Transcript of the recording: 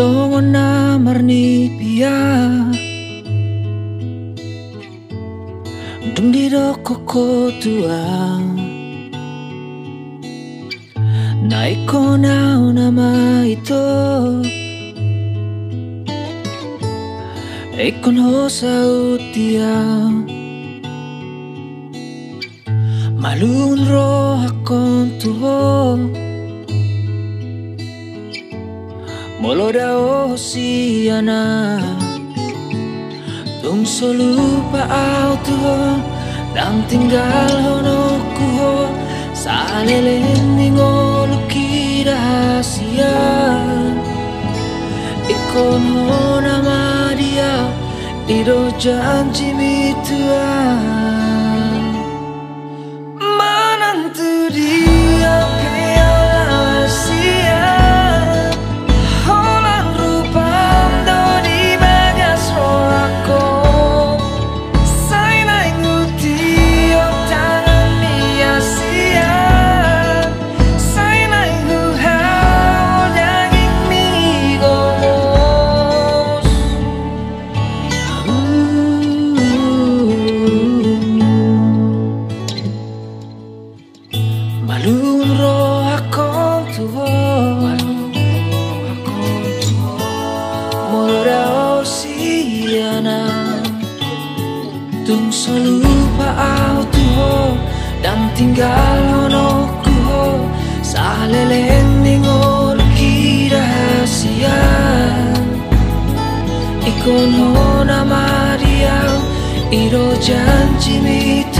songo na marni pia. Dumdido koko tua. Naiko na una maito. Eikon hosa utia Malun roha kontuho Malun roha kontuho Molora Oceana. Tung solupa autuo tuho Nang tinggal hono kuho Sa lelending o lukira siya Ikon ho maria Iro janji mitua Malun ro akong tuho Mora o siana Tung salupa au tuho Dan tinggal hono kuho. Sa leleng ningo luki rahasia Ikon ho nama dia Iro janji mitua